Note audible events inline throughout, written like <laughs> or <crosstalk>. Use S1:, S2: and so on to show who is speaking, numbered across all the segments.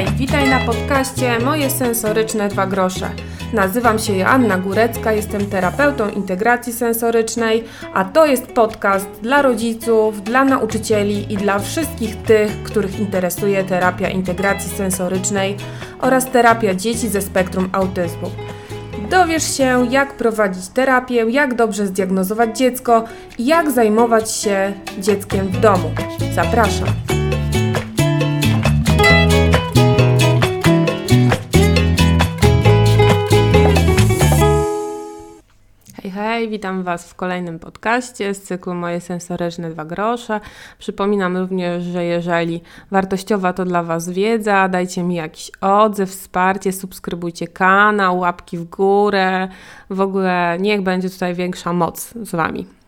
S1: Hej, witaj na podcaście Moje sensoryczne dwa grosze. Nazywam się Joanna Górecka, jestem terapeutą integracji sensorycznej, a to jest podcast dla rodziców, dla nauczycieli i dla wszystkich tych, których interesuje terapia integracji sensorycznej oraz terapia dzieci ze spektrum autyzmu. Dowiesz się, jak prowadzić terapię, jak dobrze zdiagnozować dziecko i jak zajmować się dzieckiem w domu. Zapraszam. Hej, witam Was w kolejnym podcaście z cyklu Moje sensoryczne dwa grosze. Przypominam również, że jeżeli wartościowa to dla Was wiedza, dajcie mi jakiś odzew, wsparcie, subskrybujcie kanał, łapki w górę. W ogóle niech będzie tutaj większa moc z Wami.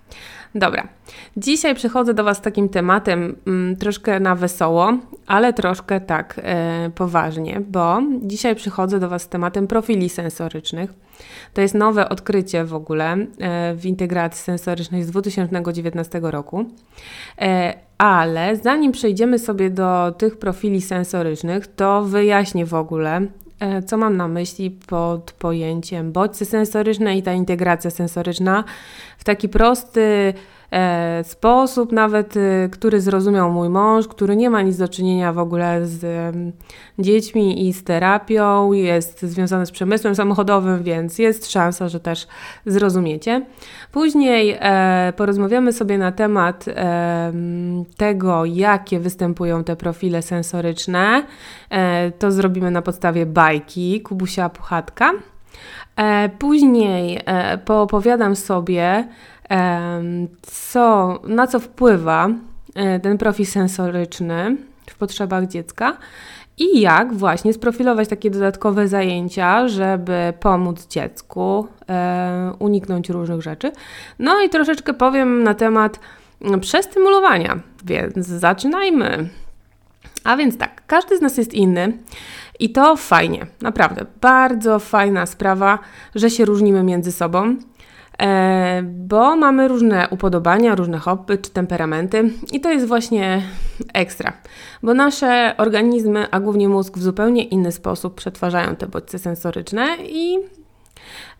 S1: Dobra, dzisiaj przychodzę do Was z takim tematem mm, troszkę na wesoło, ale troszkę tak e, poważnie, bo dzisiaj przychodzę do Was z tematem profili sensorycznych. To jest nowe odkrycie w ogóle e, w integracji sensorycznej z 2019 roku. E, ale zanim przejdziemy sobie do tych profili sensorycznych, to wyjaśnię w ogóle, co mam na myśli pod pojęciem bodźce sensoryczne i ta integracja sensoryczna? W taki prosty, e, sposób, nawet y, który zrozumiał mój mąż, który nie ma nic do czynienia w ogóle z dziećmi i z terapią, jest związany z przemysłem samochodowym, więc jest szansa, że też zrozumiecie. Później e, porozmawiamy sobie na temat e, tego, jakie występują te profile sensoryczne. E, to zrobimy na podstawie bajki Kubusia Puchatka. E, później e, poopowiadam sobie, co, na co wpływa e, ten profil sensoryczny w potrzebach dziecka i jak właśnie sprofilować takie dodatkowe zajęcia, żeby pomóc dziecku e, uniknąć różnych rzeczy. No i troszeczkę powiem na temat przestymulowania, więc zaczynajmy. A więc tak, każdy z nas jest inny i to fajnie, naprawdę, bardzo fajna sprawa, że się różnimy między sobą. E, bo mamy różne upodobania, różne hobby czy temperamenty i to jest właśnie ekstra, bo nasze organizmy, a głównie mózg w zupełnie inny sposób przetwarzają te bodźce sensoryczne i,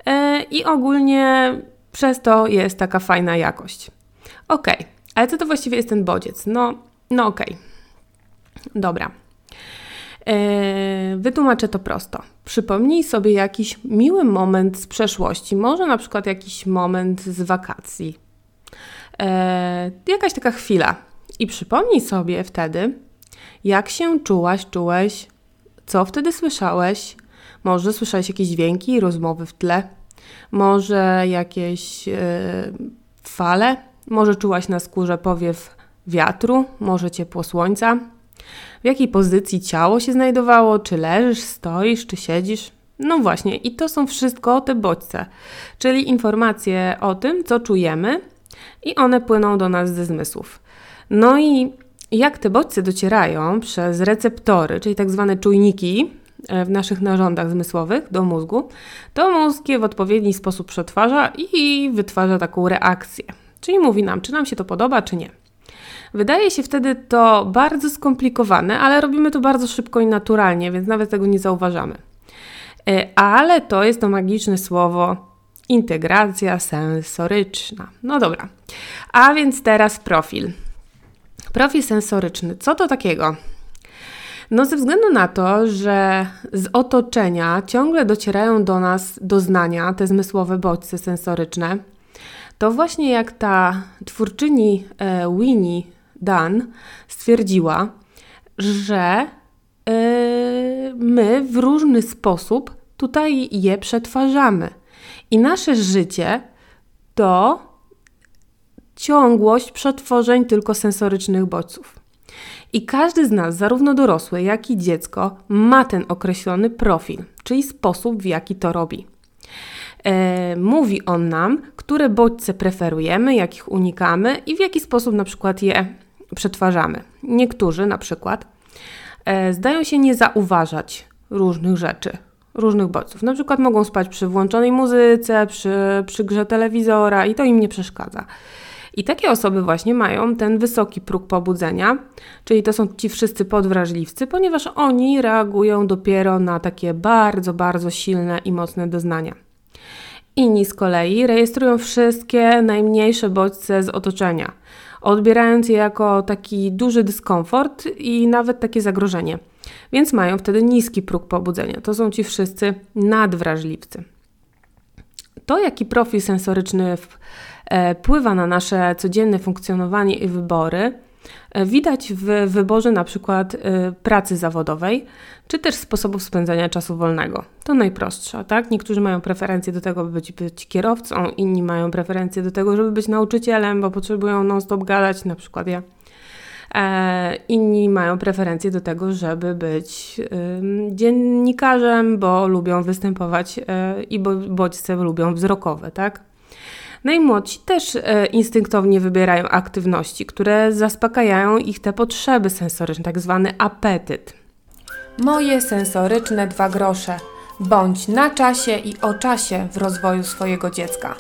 S1: e, i ogólnie przez to jest taka fajna jakość. Ok, ale co to właściwie jest ten bodziec? No, no. Okay. Dobra. E, wytłumaczę to prosto. Przypomnij sobie jakiś miły moment z przeszłości, może na przykład jakiś moment z wakacji. E, jakaś taka chwila. I przypomnij sobie wtedy, jak się czułaś, czułeś, co wtedy słyszałeś. Może słyszałeś jakieś dźwięki, rozmowy w tle, może jakieś e, fale, może czułaś na skórze powiew wiatru, może ciepło słońca w jakiej pozycji ciało się znajdowało, czy leżysz, stoisz, czy siedzisz. No właśnie, i to są wszystko te bodźce, czyli informacje o tym, co czujemy, i one płyną do nas ze zmysłów. No i jak te bodźce docierają przez receptory, czyli tak zwane czujniki e, w naszych narządach zmysłowych do mózgu, to mózg je w odpowiedni sposób przetwarza i wytwarza taką reakcję. Czyli mówi nam, czy nam się to podoba, czy nie. Wydaje się wtedy to bardzo skomplikowane, ale robimy to bardzo szybko i naturalnie, więc nawet tego nie zauważamy. E, ale to jest to magiczne słowo integracja sensoryczna. No dobra, a więc teraz profil. Profil sensoryczny. Co to takiego? No, ze względu na to, że z otoczenia ciągle docierają do nas doznania, te zmysłowe bodźce sensoryczne, to właśnie jak ta twórczyni e, Winnie Dan stwierdziła, że yy, my w różny sposób tutaj je przetwarzamy. I nasze życie to ciągłość przetworzeń tylko sensorycznych bodźców. I każdy z nas, zarówno dorosły, jak i dziecko, ma ten określony profil, czyli sposób, w jaki to robi. E, mówi on nam, które bodźce preferujemy, jakich unikamy i w jaki sposób na przykład je przetwarzamy. Niektórzy na przykład e, zdają się nie zauważać różnych rzeczy, różnych bodźców. Na przykład mogą spać przy włączonej muzyce, przy, przy grze telewizora i to im nie przeszkadza. I takie osoby właśnie mają ten wysoki próg pobudzenia, czyli to są ci wszyscy podwrażliwcy, ponieważ oni reagują dopiero na takie bardzo, bardzo silne i mocne doznania. Inni z kolei rejestrują wszystkie najmniejsze bodźce z otoczenia, odbierając je jako taki duży dyskomfort i nawet takie zagrożenie, więc mają wtedy niski próg pobudzenia. To są ci wszyscy nadwrażliwcy. To, jaki profil sensoryczny wpływa na nasze codzienne funkcjonowanie i wybory, E, widać w wyborze na przykład e, pracy zawodowej, czy też sposobów spędzania czasu wolnego. To najprostsze, tak? Niektórzy mają preferencje do tego, by być, być kierowcą, inni mają preferencje do tego, żeby być nauczycielem, bo potrzebują non-stop gadać, na przykład ja. E, inni mają preferencje do tego, żeby być dziennikarzem, bo lubią występować i bodźce lubią wzrokowe, tak? Najmłodsi też e, instynktownie wybierają aktywności, które zaspokajają ich te potrzeby sensoryczne, tak zwany apetyt. Moje sensoryczne dwa grosze. Bądź na czasie i o czasie w rozwoju swojego dziecka.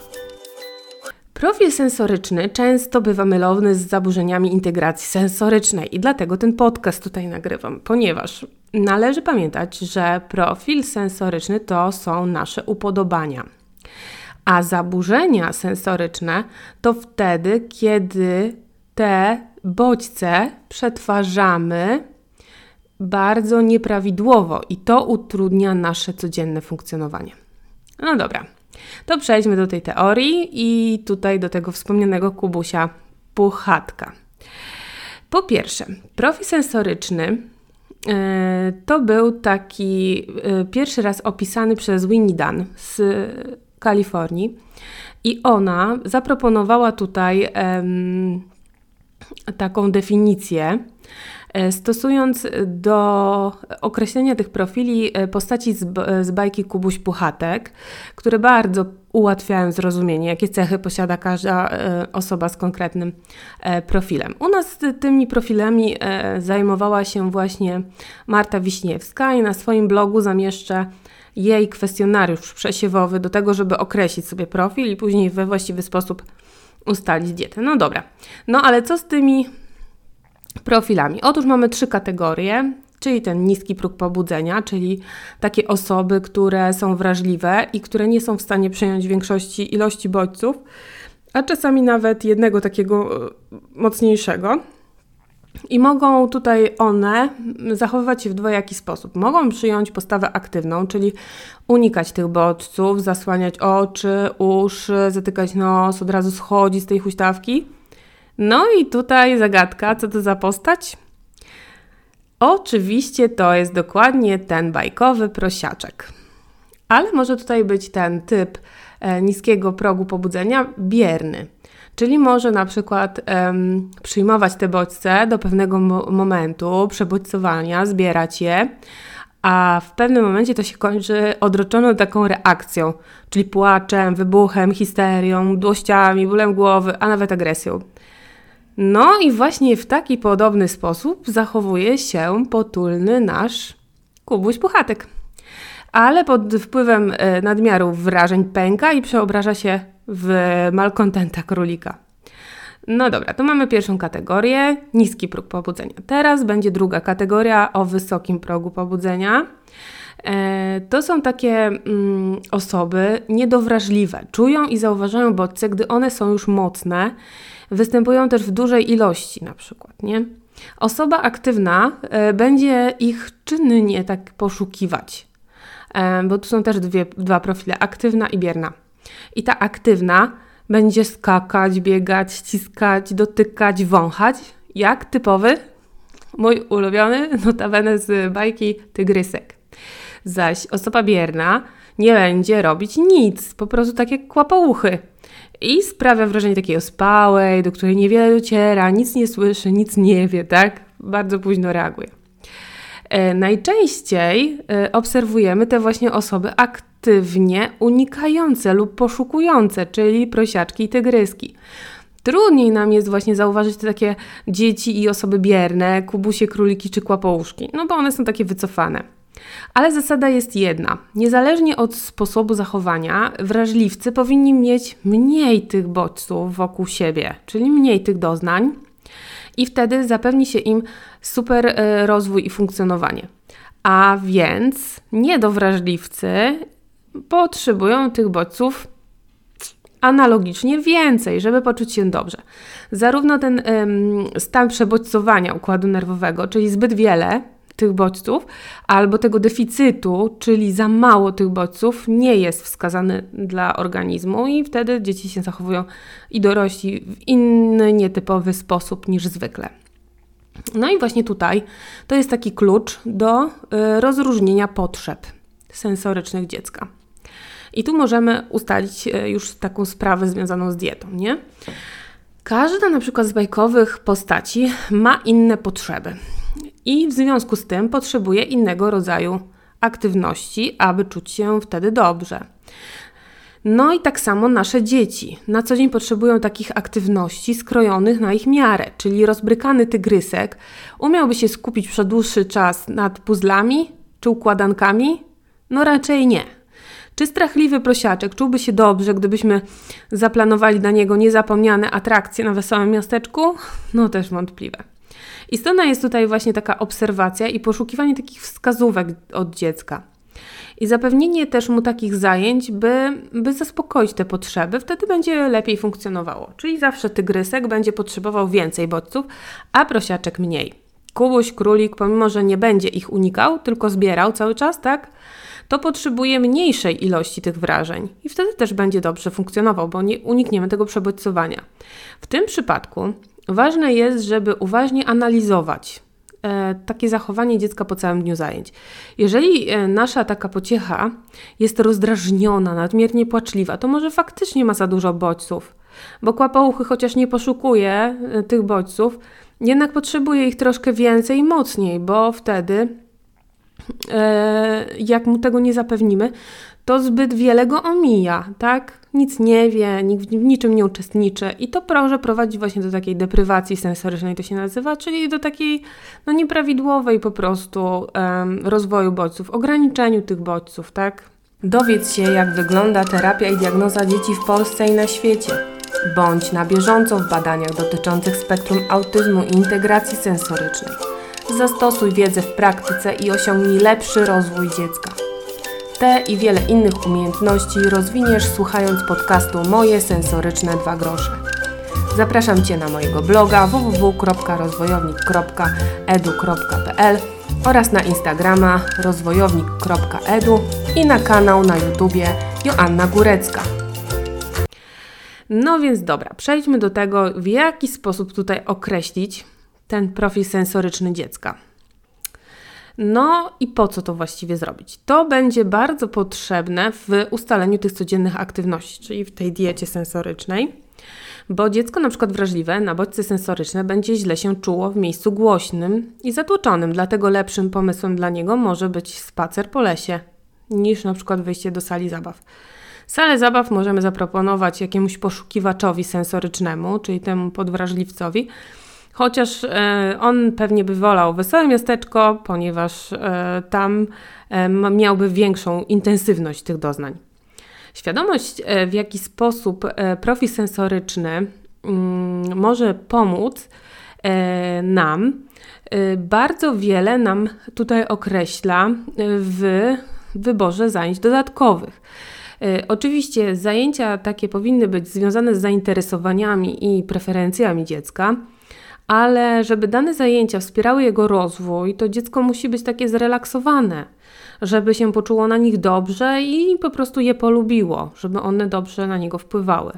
S1: Profil sensoryczny często bywa mylony z zaburzeniami integracji sensorycznej i dlatego ten podcast tutaj nagrywam, ponieważ należy pamiętać, że profil sensoryczny to są nasze upodobania. A zaburzenia sensoryczne to wtedy, kiedy te bodźce przetwarzamy bardzo nieprawidłowo i to utrudnia nasze codzienne funkcjonowanie. No dobra, to przejdźmy do tej teorii i tutaj do tego wspomnianego kubusia puchatka. Po pierwsze, profil sensoryczny e, to był taki e, pierwszy raz opisany przez Winnie Dunn z Kalifornii. I ona zaproponowała tutaj taką definicję, e, stosując do określenia tych profili e, postaci z, z bajki Kubuś Puchatek, które bardzo ułatwiają zrozumienie, jakie cechy posiada każda e, osoba z konkretnym profilem. U nas tymi profilami zajmowała się właśnie Marta Wiśniewska i na swoim blogu zamieszczę jej kwestionariusz przesiewowy do tego, żeby określić sobie profil i później we właściwy sposób ustalić dietę. No dobra. No ale co z tymi profilami? Otóż mamy trzy kategorie, czyli ten niski próg pobudzenia, czyli takie osoby, które są wrażliwe i które nie są w stanie przyjąć większości ilości bodźców, a czasami nawet jednego takiego e, mocniejszego. I mogą tutaj one zachowywać się w dwojaki sposób. Mogą przyjąć postawę aktywną, czyli unikać tych bodźców, zasłaniać oczy, uszy, zatykać nos, od razu schodzić z tej huśtawki. No i tutaj zagadka, co to za postać? Oczywiście to jest dokładnie ten bajkowy prosiaczek. Ale może tutaj być ten typ e, niskiego progu pobudzenia bierny. Czyli może na przykład um, przyjmować te bodźce do pewnego mo momentu przebodźcowania, zbierać je, a w pewnym momencie to się kończy odroczoną taką reakcją, czyli płaczem, wybuchem, histerią, mdłościami, bólem głowy, a nawet agresją. No i właśnie w taki podobny sposób zachowuje się potulny nasz Kubuś Puchatek. Ale pod wpływem e, nadmiaru wrażeń pęka i przeobraża się w malkontenta królika. No dobra, to mamy pierwszą kategorię, niski próg pobudzenia. Teraz będzie druga kategoria o wysokim progu pobudzenia. E, to są takie mm, osoby niedowrażliwe. Czują i zauważają bodźce, gdy one są już mocne. Występują też w dużej ilości, na przykład, nie? Osoba aktywna e, będzie ich czynnie tak poszukiwać, e, bo tu są też dwie, dwa profile, aktywna i bierna. I ta aktywna będzie skakać, biegać, ściskać, dotykać, wąchać, jak typowy, mój ulubiony, notabene z bajki Tygrysek. Zaś osoba bierna nie będzie robić nic, po prostu takie kłapouchy. I sprawia wrażenie takiej ospałej, do której niewiele dociera, nic nie słyszy, nic nie wie, tak? Bardzo późno reaguje. E, najczęściej e, obserwujemy te właśnie osoby aktywnie unikające lub poszukujące, czyli prosiaczki i tygryski. Trudniej nam jest właśnie zauważyć te takie dzieci i osoby bierne, kubusie, króliki czy kłapouszki, no bo one są takie wycofane. Ale zasada jest jedna. Niezależnie od sposobu zachowania, wrażliwcy powinni mieć mniej tych bodźców wokół siebie, czyli mniej tych doznań, i wtedy zapewni się im super e, rozwój i funkcjonowanie. A więc niedowrażliwcy potrzebują tych bodźców analogicznie więcej, żeby poczuć się dobrze. Zarówno ten ym, stan przebodźcowania układu nerwowego, czyli zbyt wiele tych bodźców, albo tego deficytu, czyli za mało tych bodźców, nie jest wskazany dla organizmu i wtedy dzieci się zachowują i dorośli w inny, nietypowy sposób niż zwykle. No i właśnie tutaj to jest taki klucz do y, rozróżnienia potrzeb sensorycznych dziecka. I tu możemy ustalić y, już taką sprawę związaną z dietą, nie? Każda na przykład z bajkowych postaci ma inne potrzeby i w związku z tym potrzebuje innego rodzaju aktywności, aby czuć się wtedy dobrze. No i tak samo nasze dzieci. Na co dzień potrzebują takich aktywności skrojonych na ich miarę, czyli rozbrykany tygrysek umiałby się skupić przez dłuższy czas nad puzzlami czy układankami? No raczej nie. Czy strachliwy prosiaczek czułby się dobrze, gdybyśmy zaplanowali dla niego niezapomniane atrakcje na wesołym miasteczku? No też wątpliwe. Istotna jest tutaj właśnie taka obserwacja i poszukiwanie takich wskazówek od dziecka. I zapewnienie też mu takich zajęć, by, by zaspokoić te potrzeby, wtedy będzie lepiej funkcjonowało. Czyli zawsze tygrysek będzie potrzebował więcej bodźców, a prosiaczek mniej. Kubuś, królik, pomimo że nie będzie ich unikał, tylko zbierał cały czas, tak? To potrzebuje mniejszej ilości tych wrażeń i wtedy też będzie dobrze funkcjonował, bo nie unikniemy tego przebodźcowania. W tym przypadku ważne jest, żeby uważnie analizować E, takie zachowanie dziecka po całym dniu zajęć. Jeżeli e, nasza taka pociecha jest rozdrażniona, nadmiernie płaczliwa, to może faktycznie ma za dużo bodźców, bo kłapouchy chociaż nie poszukuje e, tych bodźców, jednak potrzebuje ich troszkę więcej i mocniej, bo wtedy jak mu tego nie zapewnimy, to zbyt wiele go omija, tak? Nic nie wie, w niczym nie uczestniczy i to może prowadzić właśnie do takiej deprywacji sensorycznej, to się nazywa, czyli do takiej no, nieprawidłowej po prostu um, rozwoju bodźców, ograniczeniu tych bodźców, tak? Dowiedz się, jak wygląda terapia i diagnoza dzieci w Polsce i na świecie. Bądź na bieżąco w badaniach dotyczących spektrum autyzmu i integracji sensorycznej. Zastosuj wiedzę w praktyce i osiągnij lepszy rozwój dziecka. Te i wiele innych umiejętności rozwiniesz słuchając podcastu Moje Sensoryczne Dwa Grosze. Zapraszam Cię na mojego bloga www.rozwojownik.edu.pl oraz na Instagrama rozwojownik.edu i na kanał na YouTubie Joanna Górecka. No więc dobra, przejdźmy do tego, w jaki sposób tutaj określić ten profil sensoryczny dziecka. No i po co to właściwie zrobić? To będzie bardzo potrzebne w ustaleniu tych codziennych aktywności, czyli w tej diecie sensorycznej, bo dziecko na przykład wrażliwe na bodźce sensoryczne będzie źle się czuło w miejscu głośnym i zatłoczonym, dlatego lepszym pomysłem dla niego może być spacer po lesie niż na przykład wyjście do sali zabaw. Salę zabaw możemy zaproponować jakiemuś poszukiwaczowi sensorycznemu, czyli temu podwrażliwcowi, Chociaż e, on pewnie by wolał wesołe miasteczko, ponieważ e, tam e, miałby większą intensywność tych doznań. Świadomość, w jaki sposób profil sensoryczny mm, może pomóc nam, bardzo wiele nam tutaj określa w wyborze zajęć dodatkowych. Oczywiście zajęcia takie powinny być związane z zainteresowaniami i preferencjami dziecka, ale żeby dane zajęcia wspierały jego rozwój, to dziecko musi być takie zrelaksowane, żeby się poczuło na nich dobrze i po prostu je polubiło, żeby one dobrze na niego wpływały.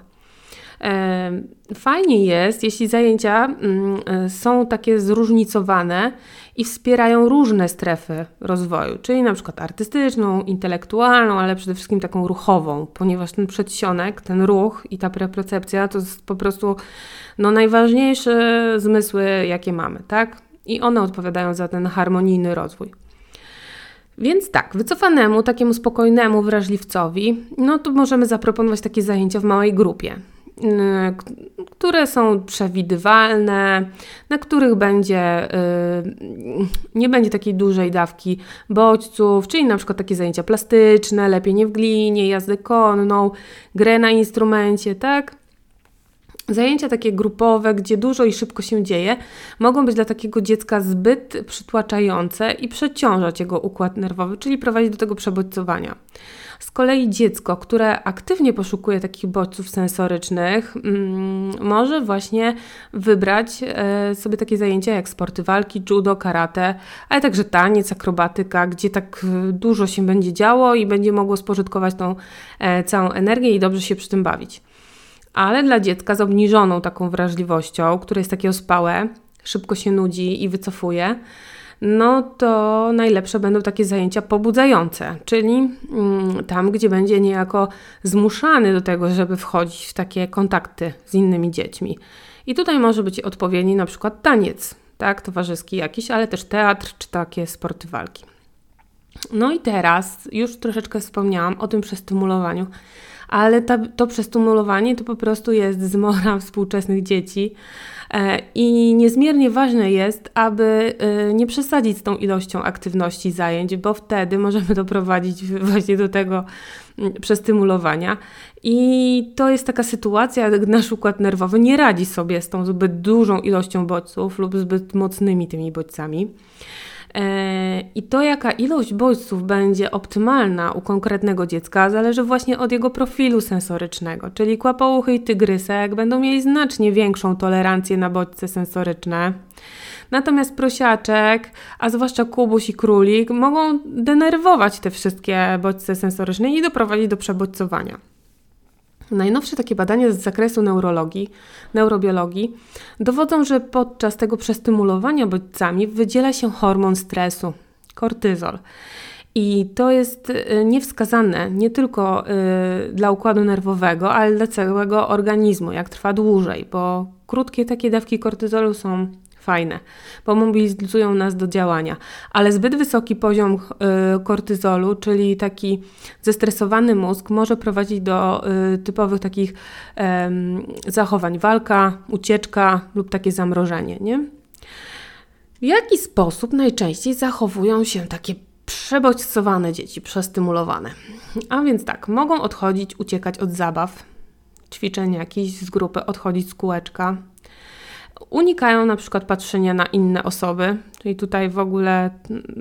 S1: Fajnie jest, jeśli zajęcia mm, e, są takie zróżnicowane i wspierają różne strefy rozwoju, czyli na przykład artystyczną, intelektualną, ale przede wszystkim taką ruchową, ponieważ ten przedsionek, ten ruch i ta preprocepcja to jest po prostu no, najważniejsze zmysły, jakie mamy, tak? I one odpowiadają za ten harmonijny rozwój. Więc tak, wycofanemu, takiemu spokojnemu wrażliwcowi, no to możemy zaproponować takie zajęcia w małej grupie. Które są przewidywalne, na których będzie, nie będzie takiej dużej dawki bodźców, czyli na przykład takie zajęcia plastyczne, lepienie w glinie, jazdę konną, grę na instrumencie, tak? Zajęcia takie grupowe, gdzie dużo i szybko się dzieje, mogą być dla takiego dziecka zbyt przytłaczające i przeciążać jego układ nerwowy, czyli prowadzić do tego przebodźcowania. Z kolei dziecko, które aktywnie poszukuje takich bodźców sensorycznych, mm, może właśnie wybrać e, sobie takie zajęcia jak sporty walki, judo, karate, ale także taniec, akrobatyka, gdzie tak e, dużo się będzie działo i będzie mogło spożytkować tą e, całą energię i dobrze się przy tym bawić ale dla dziecka z obniżoną taką wrażliwością, które jest takie ospałe, szybko się nudzi i wycofuje, no to najlepsze będą takie zajęcia pobudzające, czyli mm, tam, gdzie będzie niejako zmuszany do tego, żeby wchodzić w takie kontakty z innymi dziećmi. I tutaj może być odpowiedni na przykład taniec, tak, towarzyski jakiś, ale też teatr czy takie sporty walki. No i teraz już troszeczkę wspomniałam o tym przestymulowaniu ale ta, to przestymulowanie to po prostu jest zmora <laughs> współczesnych dzieci. E, I niezmiernie ważne jest, aby e, nie przesadzić z tą ilością aktywności zajęć, bo wtedy możemy <laughs> doprowadzić właśnie do tego mm, przestymulowania. I to jest taka sytuacja, gdy nasz układ nerwowy nie radzi sobie z tą zbyt dużą ilością bodźców lub zbyt mocnymi tymi bodźcami. E, I to, jaka ilość bodźców będzie optymalna u konkretnego dziecka, zależy właśnie od jego profilu sensorycznego, czyli kłapouchy i tygrysek będą mieli znacznie większą tolerancję na bodźce sensoryczne. Natomiast prosiaczek, a zwłaszcza kubuś i królik, mogą denerwować te wszystkie bodźce sensoryczne i doprowadzić do przebodźcowania. Najnowsze takie badania z zakresu neurologii, neurobiologii dowodzą, że podczas tego przestymulowania bodźcami wydziela się hormon stresu, kortyzol. I to jest y, niewskazane nie tylko y, dla układu nerwowego, ale dla całego organizmu, jak trwa dłużej, bo krótkie takie dawki kortyzolu są fajne, bo mobilizują nas do działania. Ale zbyt wysoki poziom y, kortyzolu, czyli taki zestresowany mózg, może prowadzić do y, typowych takich zachowań walka, ucieczka lub takie zamrożenie. Nie? W jaki sposób najczęściej zachowują się takie przebodźcowane dzieci, przestymulowane? A więc tak, mogą odchodzić, uciekać od zabaw, ćwiczeń jakichś z grupy, odchodzić z kółeczka, Unikają na przykład patrzenia na inne osoby, czyli tutaj w ogóle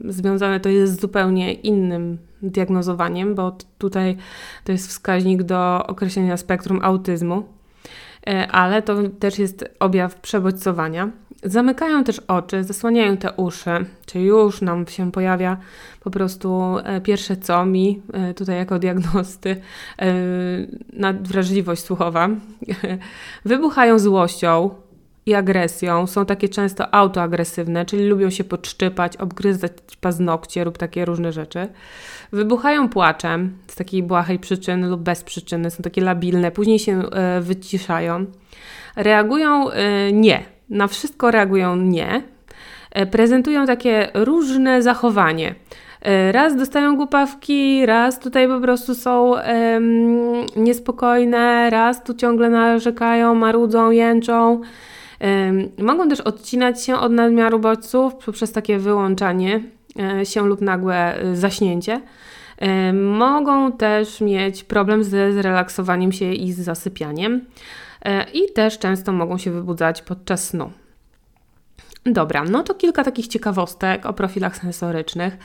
S1: związane to jest z zupełnie innym diagnozowaniem, bo tutaj to jest wskaźnik do określenia spektrum autyzmu, e, ale to też jest objaw przebodźcowania. Zamykają też oczy, zasłaniają te uszy, czyli już nam się pojawia po prostu e, pierwsze co mi, e, tutaj jako diagnosty, nadwrażliwość słuchowa. <laughs> Wybuchają złością, i agresją. Są takie często autoagresywne, czyli lubią się podszczypać, obgryzać paznokcie lub takie różne rzeczy. Wybuchają płaczem z takiej błahej przyczyny lub bez przyczyny, są takie labilne, później się y, wyciszają. Reagują y, nie, na wszystko reagują nie. Y, prezentują takie różne zachowanie. Raz dostają głupawki, raz tutaj po prostu są niespokojne, raz tu ciągle narzekają, marudzą, jęczą. Mogą też odcinać się od nadmiaru bodźców poprzez takie wyłączanie e, się lub nagłe e, zaśnięcie. Mogą też mieć problem ze zrelaksowaniem się i z zasypianiem e, i też często mogą się wybudzać podczas snu. Dobra, no to kilka takich ciekawostek o profilach sensorycznych,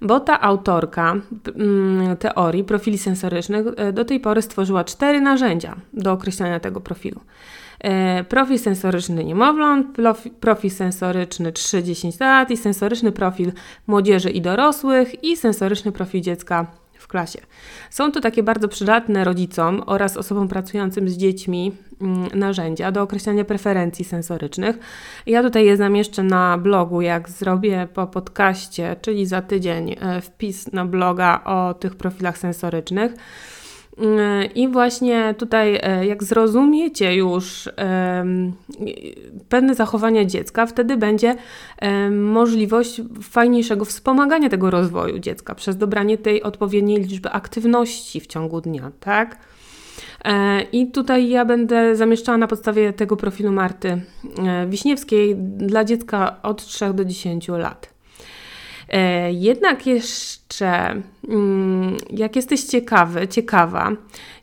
S1: bo ta autorka mm, teorii profili sensorycznych do tej pory stworzyła cztery narzędzia do określania tego profilu. E, profil sensoryczny niemowląt, profil sensoryczny 3-10 lat i sensoryczny profil młodzieży i dorosłych i sensoryczny profil dziecka w klasie. Są to takie bardzo przydatne rodzicom oraz osobom pracującym z dziećmi mm, narzędzia do określania preferencji sensorycznych. Ja tutaj je zamieszczę na blogu, jak zrobię po podcaście, czyli za tydzień e, wpis na bloga o tych profilach sensorycznych. I właśnie tutaj, e, jak zrozumiecie już pewne zachowania dziecka, wtedy będzie możliwość fajniejszego wspomagania tego rozwoju dziecka przez dobranie tej odpowiedniej liczby aktywności w ciągu dnia, tak? E, I tutaj ja będę zamieszczała na podstawie tego profilu Marty e, Wiśniewskiej dla dziecka od 3 do 10 lat. E, jednak jeszcze, mm, jak jesteś ciekawy, ciekawa,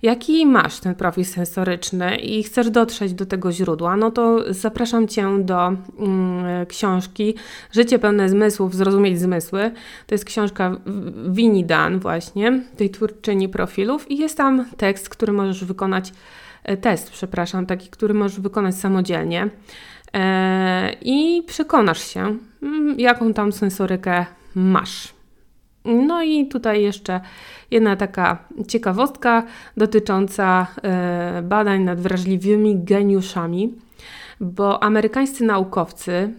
S1: jaki masz ten profil sensoryczny i chcesz dotrzeć do tego źródła, no to zapraszam Cię do mm, książki Życie pełne zmysłów, zrozumieć zmysły. To jest książka Winnie Dan właśnie, tej twórczyni profilów i jest tam tekst, który możesz wykonać, e, test, przepraszam, taki, który możesz wykonać samodzielnie. E, i przekonasz się, jaką tam sensorykę masz. No i tutaj jeszcze jedna taka ciekawostka dotycząca e, badań nad wrażliwymi geniuszami, bo amerykańscy naukowcy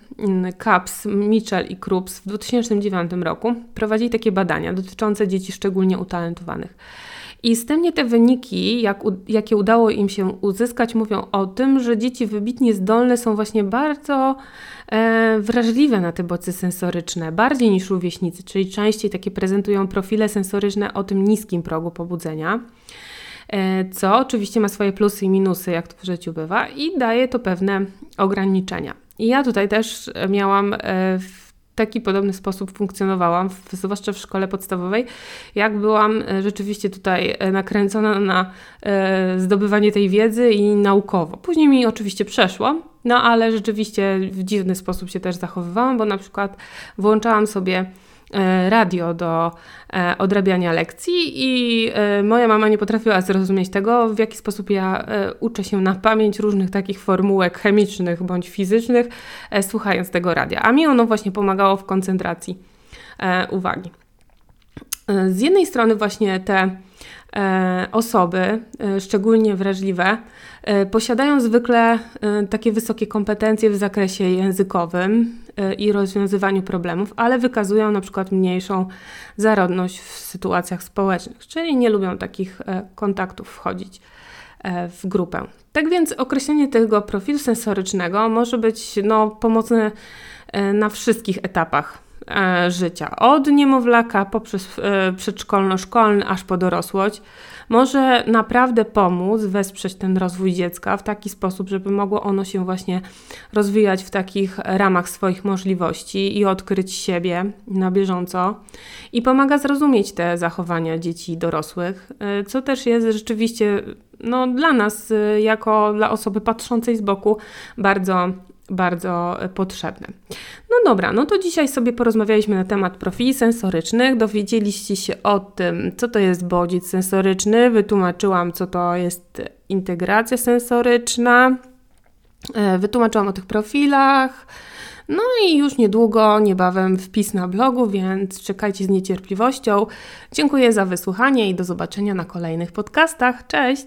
S1: Caps, mm, Mitchell i Krups w 2009 roku prowadzili takie badania dotyczące dzieci szczególnie utalentowanych. I wstępnie te wyniki, jak, jakie udało im się uzyskać, mówią o tym, że dzieci wybitnie zdolne są właśnie bardzo wrażliwe na te bodźce sensoryczne, bardziej niż rówieśnicy, czyli częściej takie prezentują profile sensoryczne o tym niskim progu pobudzenia e, co oczywiście ma swoje plusy i minusy, jak to w życiu bywa, i daje to pewne ograniczenia. I ja tutaj też miałam e, w taki podobny sposób funkcjonowałam, zwłaszcza w szkole podstawowej, jak byłam e, rzeczywiście tutaj e, nakręcona na e, zdobywanie tej wiedzy i naukowo. Później mi oczywiście przeszło, no ale rzeczywiście w dziwny sposób się też zachowywałam, bo na przykład włączałam sobie radio do e, odrabiania lekcji i e, moja mama nie potrafiła zrozumieć tego, w jaki sposób ja uczę się na pamięć różnych takich formułek chemicznych bądź fizycznych, słuchając tego radia. A mi ono właśnie pomagało w koncentracji uwagi. Z jednej strony właśnie te osoby, szczególnie wrażliwe, posiadają zwykle takie wysokie kompetencje w zakresie językowym, E, i rozwiązywaniu problemów, ale wykazują na przykład mniejszą zarodność w sytuacjach społecznych, czyli nie lubią takich e, kontaktów wchodzić e, w grupę. Tak więc określenie tego profilu sensorycznego może być no, pomocne na wszystkich etapach życia. Od niemowlaka poprzez przedszkolno-szkolny aż po dorosłość może naprawdę pomóc wesprzeć ten rozwój dziecka w taki sposób, żeby mogło ono się właśnie rozwijać w takich ramach swoich możliwości i odkryć siebie na bieżąco. I pomaga zrozumieć te zachowania dzieci i dorosłych, y, co też jest rzeczywiście no, dla nas, jako dla osoby patrzącej z boku, bardzo bardzo potrzebne. No dobra, no to dzisiaj sobie porozmawialiśmy na temat profili sensorycznych. Dowiedzieliście się o tym, co to jest bodziec sensoryczny. Wytłumaczyłam, co to jest integracja sensoryczna. E, wytłumaczyłam o tych profilach. No i już niedługo, niebawem wpis na blogu, więc czekajcie z niecierpliwością. Dziękuję za wysłuchanie i do zobaczenia na kolejnych podcastach. Cześć!